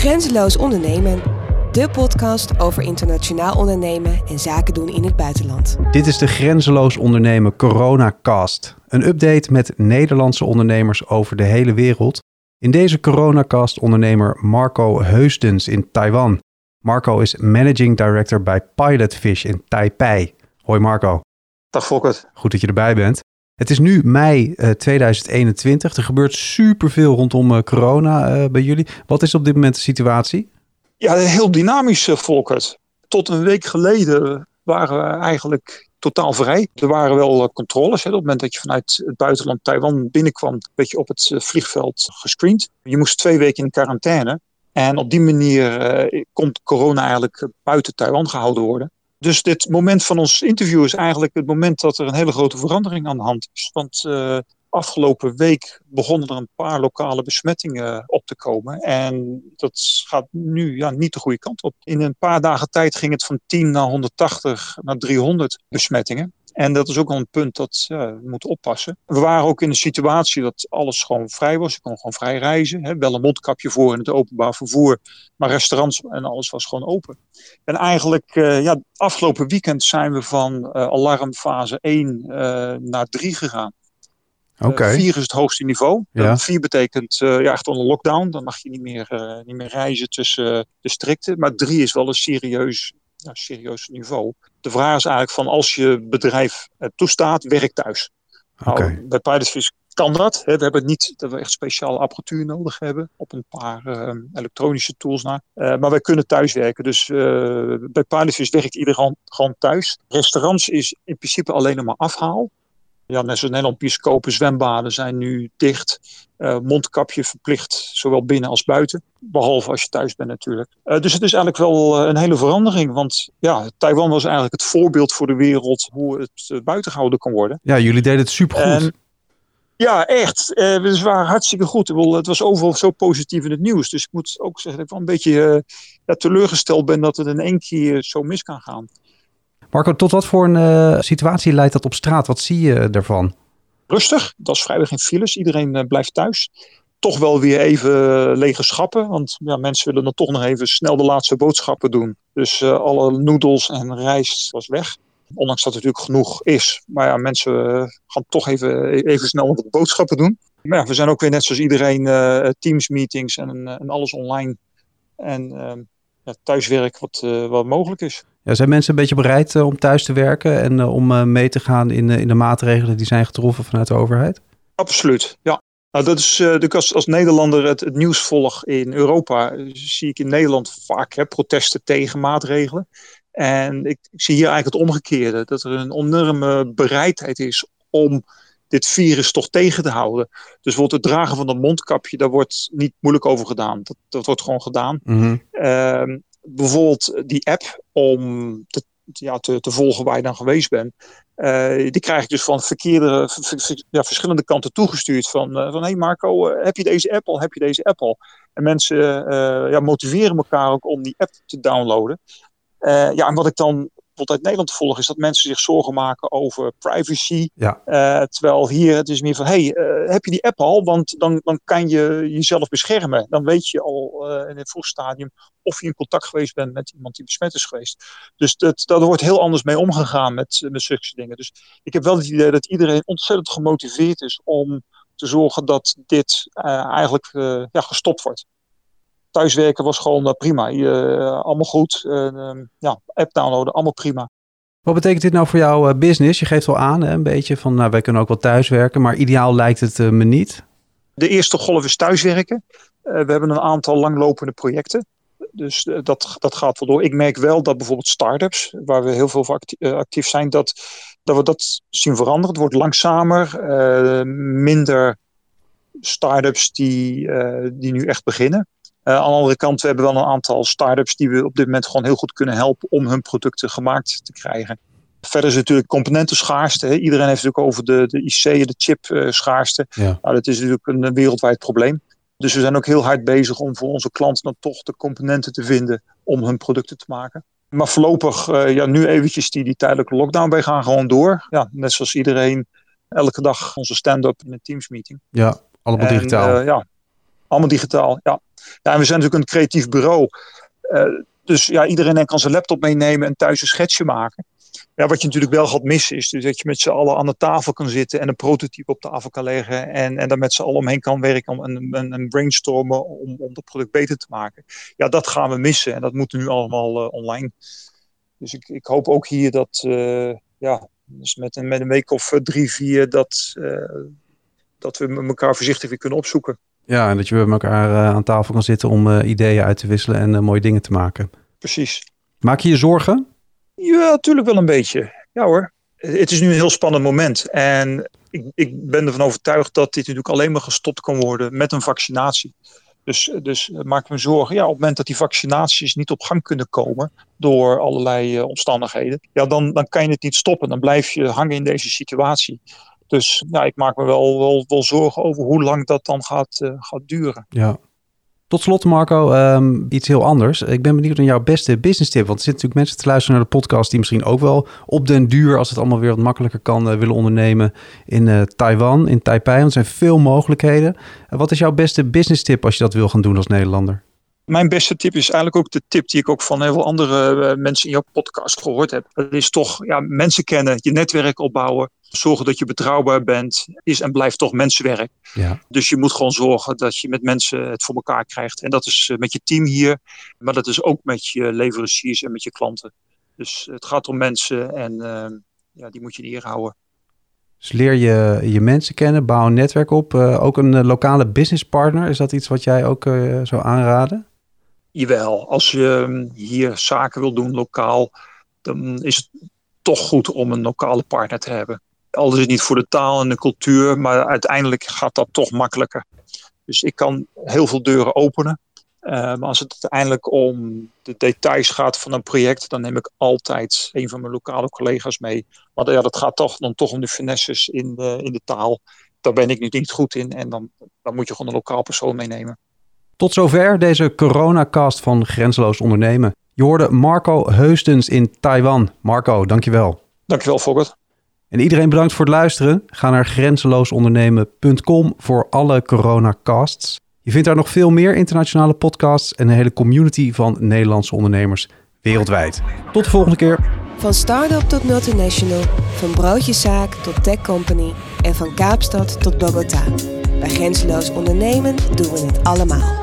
Grenzeloos ondernemen. De podcast over internationaal ondernemen en zaken doen in het buitenland. Dit is de Grenzeloos Ondernemen Coronacast. Een update met Nederlandse ondernemers over de hele wereld. In deze Coronacast ondernemer Marco Heusdens in Taiwan. Marco is Managing Director bij Pilotfish in Taipei. Hoi Marco. Dag Fokkert. Goed dat je erbij bent. Het is nu mei uh, 2021. Er gebeurt superveel rondom uh, corona uh, bij jullie. Wat is op dit moment de situatie? Ja, heel dynamisch, Volkert. Tot een week geleden waren we eigenlijk totaal vrij. Er waren wel controles. Hè. Op het moment dat je vanuit het buitenland Taiwan binnenkwam, werd je op het vliegveld gescreend. Je moest twee weken in quarantaine. En op die manier kon corona eigenlijk buiten Taiwan gehouden worden. Dus dit moment van ons interview is eigenlijk het moment dat er een hele grote verandering aan de hand is. Want uh, afgelopen week begonnen er een paar lokale besmettingen op te komen. En dat gaat nu ja, niet de goede kant op. In een paar dagen tijd ging het van 10 naar 180 naar 300 besmettingen. En dat is ook al een punt dat ja, we moeten oppassen. We waren ook in een situatie dat alles gewoon vrij was. Je kon gewoon vrij reizen. Hè. Wel een mondkapje voor in het openbaar vervoer. Maar restaurants en alles was gewoon open. En eigenlijk, uh, ja, afgelopen weekend zijn we van uh, alarmfase 1 uh, naar 3 gegaan. Okay. 4 is het hoogste niveau. Ja. 4 betekent ja, echt onder lockdown. Dan mag je niet meer, niet meer reizen tussen districten. Maar 3 is wel een serieus nou, serieus niveau. De vraag is eigenlijk van als je bedrijf het toestaat, werk thuis. Okay. Nou, bij Pilotfish kan dat. Hè. We hebben niet dat we echt speciale apparatuur nodig hebben op een paar uh, elektronische tools na. Uh, maar wij kunnen thuiswerken. Dus uh, bij Pilotfish werkt iedereen gewoon thuis. Restaurants is in principe alleen nog maar afhaal. Ja, net zoals Nederland, bioscopen, zwembaden zijn nu dicht. Uh, mondkapje verplicht, zowel binnen als buiten. Behalve als je thuis bent natuurlijk. Uh, dus het is eigenlijk wel uh, een hele verandering. Want ja, Taiwan was eigenlijk het voorbeeld voor de wereld hoe het buiten gehouden kan worden. Ja, jullie deden het supergoed. En, ja, echt. we waren hartstikke goed. Het was overal zo positief in het nieuws. Dus ik moet ook zeggen dat ik wel een beetje ja, teleurgesteld ben dat het in één keer zo mis kan gaan. Marco, tot wat voor een uh, situatie leidt dat op straat? Wat zie je ervan? Rustig, dat is vrijwel geen files. Iedereen uh, blijft thuis. Toch wel weer even lege schappen, want ja, mensen willen dan toch nog even snel de laatste boodschappen doen. Dus uh, alle noedels en rijst was weg. Ondanks dat er natuurlijk genoeg is. Maar ja, mensen gaan toch even, even snel wat boodschappen doen. Maar ja, we zijn ook weer net zoals iedereen Teams meetings en, en alles online. En ehm, ja, thuiswerk wat, wat mogelijk is. Ja, zijn mensen een beetje bereid uh, om thuis te werken en uh, om uh, mee te gaan in, in de maatregelen die zijn getroffen vanuit de overheid? Absoluut, ja. Nou, dat is natuurlijk als, als Nederlander het, het, nieuws volg in Europa, zie ik in Nederland vaak hè, protesten tegen maatregelen. En ik, ik zie hier eigenlijk het omgekeerde, dat er een enorme bereidheid is om dit virus toch tegen te houden. Dus bijvoorbeeld het dragen van een mondkapje, daar wordt niet moeilijk over gedaan. Dat, dat wordt gewoon gedaan. Mm -hmm. uh, bijvoorbeeld die app om te, ja, te, te volgen waar je dan geweest bent. Uh, die krijg ik dus van verkeerde, ja, verschillende kanten toegestuurd. Van, uh, van hey Marco, uh, heb je deze app al? Heb je deze app al? En mensen ja, motiveren elkaar ook om die app te downloaden. ja, en wat ik dan bijvoorbeeld uit Nederland volg, is dat mensen zich zorgen maken over privacy. Ja. Uh, terwijl hier het is meer van, hey, uh, heb je die app al? Want dan, dan kan je jezelf beschermen. Dan weet je al uh, in het vroeg stadium of je in contact geweest bent met iemand die besmet is geweest. Dus dat, daar wordt heel anders mee omgegaan met, met zulke dingen. Dus ik heb wel het idee dat iedereen ontzettend gemotiveerd is om te zorgen dat dit eigenlijk ja, gestopt wordt thuiswerken was gewoon uh, prima. Uh, allemaal goed. Uh, ja, app downloaden, allemaal prima. Wat betekent dit nou voor jouw business? Je geeft wel aan, hè, een beetje van, nou, wij kunnen ook wel thuiswerken, maar ideaal lijkt het me niet. De eerste golf is thuiswerken. we hebben een aantal langlopende projecten. Dus dat, dat gaat wel door. Ik merk wel dat bijvoorbeeld start-ups, waar we heel veel voor actief, actief zijn, dat, dat we dat zien veranderen. Het wordt langzamer, minder start-ups die, die nu echt beginnen. Uh, aan de andere kant, we hebben wel een aantal start-ups die we op dit moment gewoon heel goed kunnen helpen om hun producten gemaakt te krijgen. Verder is natuurlijk componentenschaarste. Hè. Iedereen heeft het natuurlijk over de, de IC, de chip-schaarste. Ja. Nou, dat is natuurlijk een wereldwijd probleem. Dus we zijn ook heel hard bezig om voor onze klanten dan toch de componenten te vinden om hun producten te maken. Maar voorlopig, uh, ja, nu eventjes die, die tijdelijke lockdown, wij gaan gewoon door. Ja, net zoals iedereen, elke dag onze stand-up in een Teams meeting. Ja, allemaal en, digitaal. Ja, allemaal digitaal, ja. Ja, en we zijn natuurlijk een creatief bureau. dus ja, iedereen kan zijn laptop meenemen en thuis een schetsje maken. Ja, wat je natuurlijk wel gaat missen is dus dat je met z'n allen aan de tafel kan zitten en een prototype op tafel kan leggen en, en daar met z'n allen omheen kan werken om een brainstormen om, om het product beter te maken. Ja, dat gaan we missen en dat moet nu allemaal uh, online. Dus ik, ik hoop ook hier dat, uh, ja, dus met, een, met een week of uh, drie, vier, dat, dat we elkaar voorzichtig weer kunnen opzoeken. Ja, en dat je met elkaar aan tafel kan zitten om ideeën uit te wisselen en mooie dingen te maken. Precies. Maak je je zorgen? Ja, natuurlijk wel een beetje. Ja hoor. Het is nu een heel spannend moment. En ik, ik ben ervan overtuigd dat dit natuurlijk alleen maar gestopt kan worden met een vaccinatie. Dus, dus maak me zorgen. Ja, op het moment dat die vaccinaties niet op gang kunnen komen door allerlei uh, omstandigheden, ja, dan, dan kan je het niet stoppen. Dan blijf je hangen in deze situatie. Dus ja, ik maak me wel, wel, wel zorgen over hoe lang dat dan gaat, uh, gaat duren. Ja, tot slot, Marco, um, iets heel anders. Ik ben benieuwd naar jouw beste business tip. Want er zitten natuurlijk mensen te luisteren naar de podcast die misschien ook wel op den duur, als het allemaal weer wat makkelijker kan, uh, willen ondernemen in uh, Taiwan, in Taipei. Er zijn veel mogelijkheden. Wat is jouw beste business tip als je dat wil gaan doen als Nederlander? Mijn beste tip is eigenlijk ook de tip die ik ook van heel veel andere mensen in jouw podcast gehoord heb. Dat is toch ja, mensen kennen, je netwerk opbouwen, zorgen dat je betrouwbaar bent, is en blijft toch mensenwerk. Ja. Dus je moet gewoon zorgen dat je met mensen het voor elkaar krijgt. En dat is eh, met je team hier, maar dat is ook met je leveranciers en met je klanten. Dus het gaat om mensen en uh, ja, die moet je in eer houden. Dus leer je je mensen kennen, bouw een netwerk op. Uh, ook een lokale businesspartner, is dat iets wat jij ook zou aanraden? Jawel, als je ehm, hier zaken wil doen lokaal, dan is het toch goed om een lokale partner te hebben. Al is het niet voor de taal en de cultuur, maar uiteindelijk gaat dat toch makkelijker. Dus ik kan heel veel deuren openen. Uh, maar als het uiteindelijk om de details gaat van een project, dan neem ik altijd een van mijn lokale collega's mee. Maar ja, dat gaat toch dan toch om de finesses in de, in de taal. Daar ben ik nu niet goed in en dan, dan moet je gewoon een lokaal persoon meenemen. Tot zover deze coronacast van Grenzeloos Ondernemen. Je hoorde Marco Heustens in Taiwan. Marco, dankjewel. Dankjewel, Fokker. En iedereen bedankt voor het luisteren. Ga naar grenzeloosondernemen.com voor alle coronacasts. Je vindt daar nog veel meer internationale podcasts en een hele community van Nederlandse ondernemers wereldwijd. Tot de volgende keer. Van start-up tot multinational, van broodjeszaak tot tech company en van Kaapstad tot Bogota. Bij Grenzeloos Ondernemen doen we het allemaal.